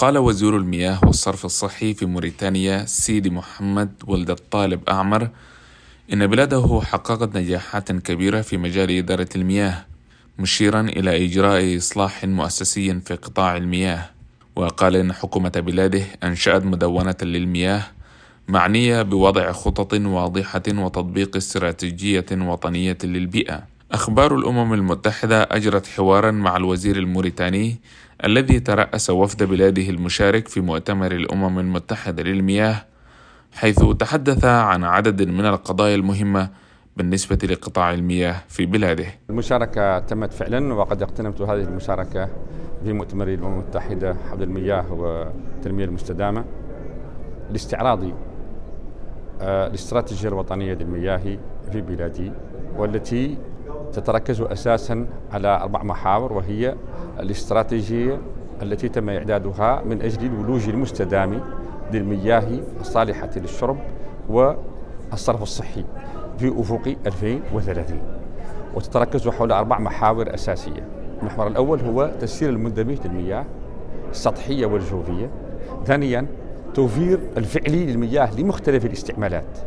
قال وزير المياه والصرف الصحي في موريتانيا سيدي محمد ولد الطالب أعمر إن بلاده حققت نجاحات كبيرة في مجال إدارة المياه مشيرا إلى إجراء إصلاح مؤسسي في قطاع المياه. وقال إن حكومة بلاده أنشأت مدونة للمياه معنية بوضع خطط واضحة وتطبيق استراتيجية وطنية للبيئة. أخبار الأمم المتحدة أجرت حوارا مع الوزير الموريتاني الذي ترأس وفد بلاده المشارك في مؤتمر الأمم المتحدة للمياه حيث تحدث عن عدد من القضايا المهمة بالنسبة لقطاع المياه في بلاده. المشاركة تمت فعلا وقد اغتنمت هذه المشاركة في مؤتمر الأمم المتحدة حول المياه والتنمية المستدامة لاستعراض آه، الاستراتيجية الوطنية للمياه في بلادي والتي تتركز أساسا على أربع محاور وهي الاستراتيجية التي تم إعدادها من أجل الولوج المستدام للمياه الصالحة للشرب والصرف الصحي في أفق 2030 وتتركز حول أربع محاور أساسية. المحور الأول هو تسيير المندمج للمياه السطحية والجوفية. ثانيا توفير الفعلي للمياه لمختلف الاستعمالات.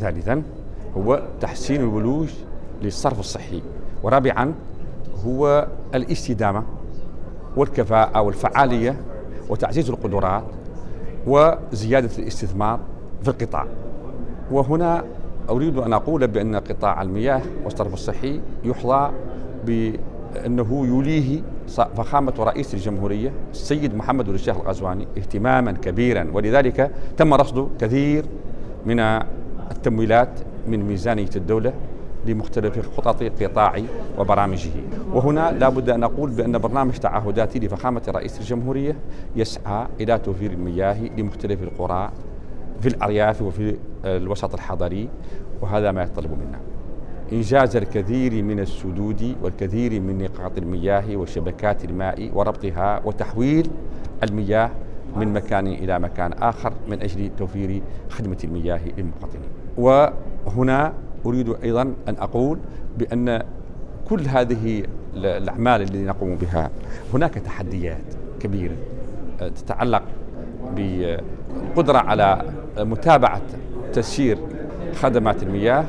ثالثا هو تحسين الولوج للصرف الصحي. ورابعا هو الاستدامة والكفاءة والفعالية وتعزيز القدرات وزيادة الاستثمار في القطاع. وهنا أريد أن أقول بأن قطاع المياه والصرف الصحي يحظى بأنه يوليه فخامة رئيس الجمهورية السيد محمد بن الشيخ الغزواني اهتماما كبيرا. ولذلك تم رصد كثير من التمويلات من ميزانية الدولة لمختلف خطط القطاع وبرامجه. وهنا لا بد أن أقول بأن برنامج تعهداتي لفخامة رئيس الجمهورية يسعى إلى توفير المياه لمختلف القرى في الأرياف وفي الوسط الحضري وهذا ما يطلب منا. إنجاز الكثير من السدود والكثير من نقاط المياه وشبكات الماء وربطها وتحويل المياه من مكان إلى مكان آخر من أجل توفير خدمة المياه للمواطنين. وهنا أريد أيضا أن أقول بأن كل هذه الأعمال التي نقوم بها هناك تحديات كبيرة آه، تتعلق بالقدرة على متابعة تسيير خدمات المياه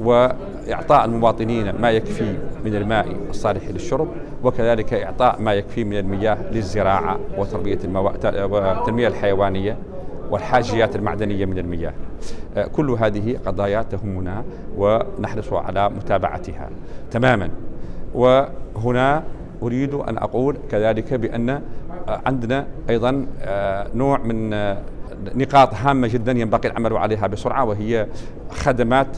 وإعطاء المواطنين ما يكفي من الماء الصالح للشرب وكذلك إعطاء ما يكفي من المياه للزراعة وتربية المواد والتنمية الحيوانية. والحاجيات المعدنية من المياه. آه، كل هذه قضايا تهمنا ونحرص على متابعتها تماما. وهنا أريد أن أقول كذلك بأن آه، عندنا أيضا آه، نوع من نقاط هامة جدا ينبغي العمل عليها بسرعة وهي خدمات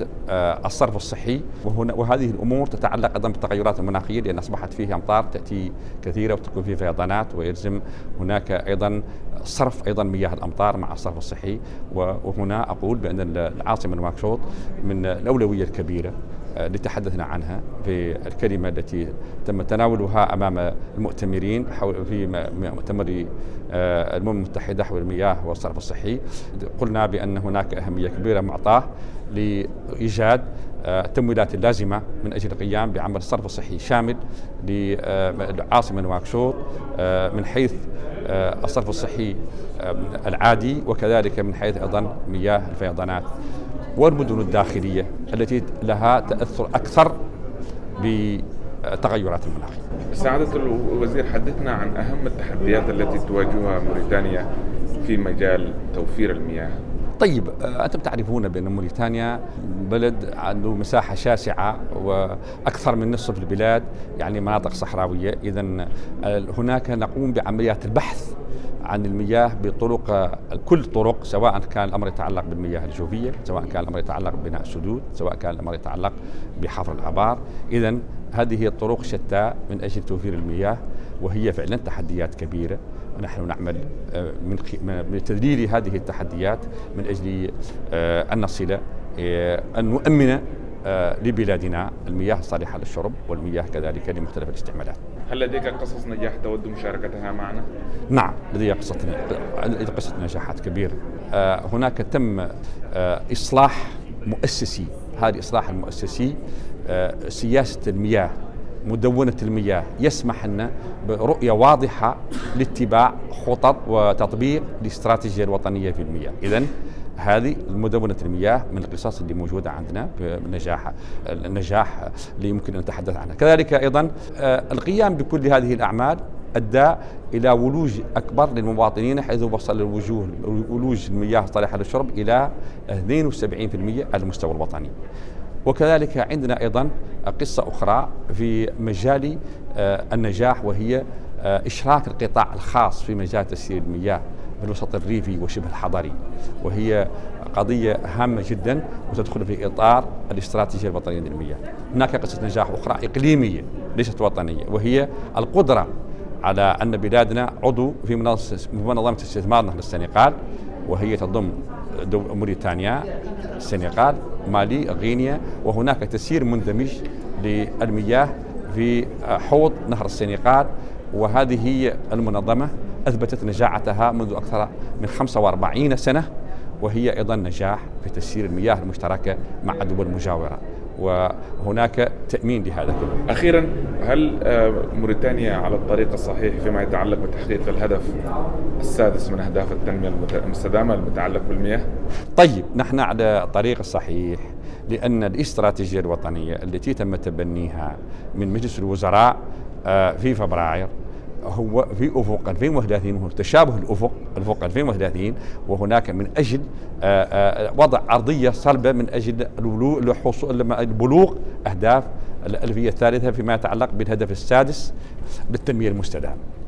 الصرف الصحي. وهنا وهذه الأمور تتعلق أيضا بالتغيرات المناخية لأن أصبحت فيه أمطار تأتي كثيرة وتكون فيه فيضانات ويلزم هناك أيضا صرف أيضا مياه الأمطار مع الصرف الصحي. وهنا أقول بأن العاصمة نواكشوط من الأولوية الكبيرة آه، اللي تحدثنا عنها في الكلمة التي تم تناولها أمام المؤتمرين في مؤتمر آه، الأمم المتحدة حول المياه والصرف الصحي. قلنا بأن هناك أهمية كبيرة معطاة لإيجاد آه، التمويلات اللازمة من أجل القيام بعمل الصرف الصحي شامل للعاصمه نواكشوط من حيث آه، الصرف الصحي آه، العادي وكذلك من حيث أيضا مياه الفيضانات والمدن الداخلية التي لها تأثر أكثر بالتغيرات المناخية. سعادة الوزير حدثنا عن أهم التحديات التي تواجهها موريتانيا في مجال توفير المياه. طيب آه، أنتم تعرفون بأن موريتانيا بلد عنده مساحة شاسعة وأكثر من نصف البلاد يعني مناطق صحراوية. اذا آه، هناك نقوم بعمليات البحث عن المياه بطرق كل طرق سواء كان الأمر يتعلق بالمياه الجوفية، سواء كان الأمر يتعلق ببناء السدود، سواء كان الأمر يتعلق بحفر الابار، اذا هذه الطرق شتى من أجل توفير المياه وهي فعلا تحديات كبيرة ونحن نعمل آه، من تذليل هذه التحديات من أجل آه، أن نصل آه، أن نؤمن لبلادنا المياه الصالحة للشرب والمياه كذلك لمختلف الاستعمالات. هل لديك قصص نجاح تود مشاركتها معنا؟ نعم لدي قصة قصة نجاحات كبيرة. هناك تم إصلاح مؤسسي، هذا الاصلاح المؤسسي سياسة المياه مدونة المياه. يسمح لنا برؤية واضحة لاتباع خطط وتطبيق الاستراتيجية الوطنية في المياه. إذا هذه مدونة المياه من القصص اللي موجودة عندنا بنجاح النجاح اللي يمكن أن نتحدث عنها. كذلك أيضا آه، القيام بكل هذه الأعمال أدى إلى ولوج أكبر للمواطنين حيث وصل الوجوه ولوج المياه الصالحة للشرب إلى 72% على المستوى الوطني. وكذلك عندنا أيضا قصة أخرى في مجال آه، النجاح وهي آه، إشراك القطاع الخاص في مجال تسيير المياه بالوسط الريفي وشبه الحضري وهي قضية هامة جدا وتدخل في إطار الاستراتيجية الوطنية للمياه. هناك قصة نجاح أخرى إقليمية ليست وطنية وهي القدرة على أن بلادنا عضو في منظمة استثمار نهر السنغال وهي تضم موريتانيا السنغال مالي غينيا وهناك تسيير مندمج للمياه في حوض نهر السنغال. وهذه المنظمة أثبتت نجاعتها منذ أكثر من 45 سنة وهي أيضا نجاح في تسيير المياه المشتركة مع الدول المجاورة. وهناك تأمين لهذا كله أخيرا هل آه، موريتانيا على الطريق الصحيح فيما يتعلق بتحقيق الهدف السادس من أهداف التنمية المستدامة المتعلق بالمياه؟ طيب نحن على الطريق الصحيح لأن الاستراتيجية الوطنية التي تم تبنيها من مجلس الوزراء آه، في فبراير هو في أفق 2031 وهو تشابه الأفق الأفق 2030 وهناك من أجل آه، آه، وضع أرضية صلبة من أجل البلوغ أهداف الألفية الثالثة فيما يتعلق بالهدف السادس للتنميه المستدامة.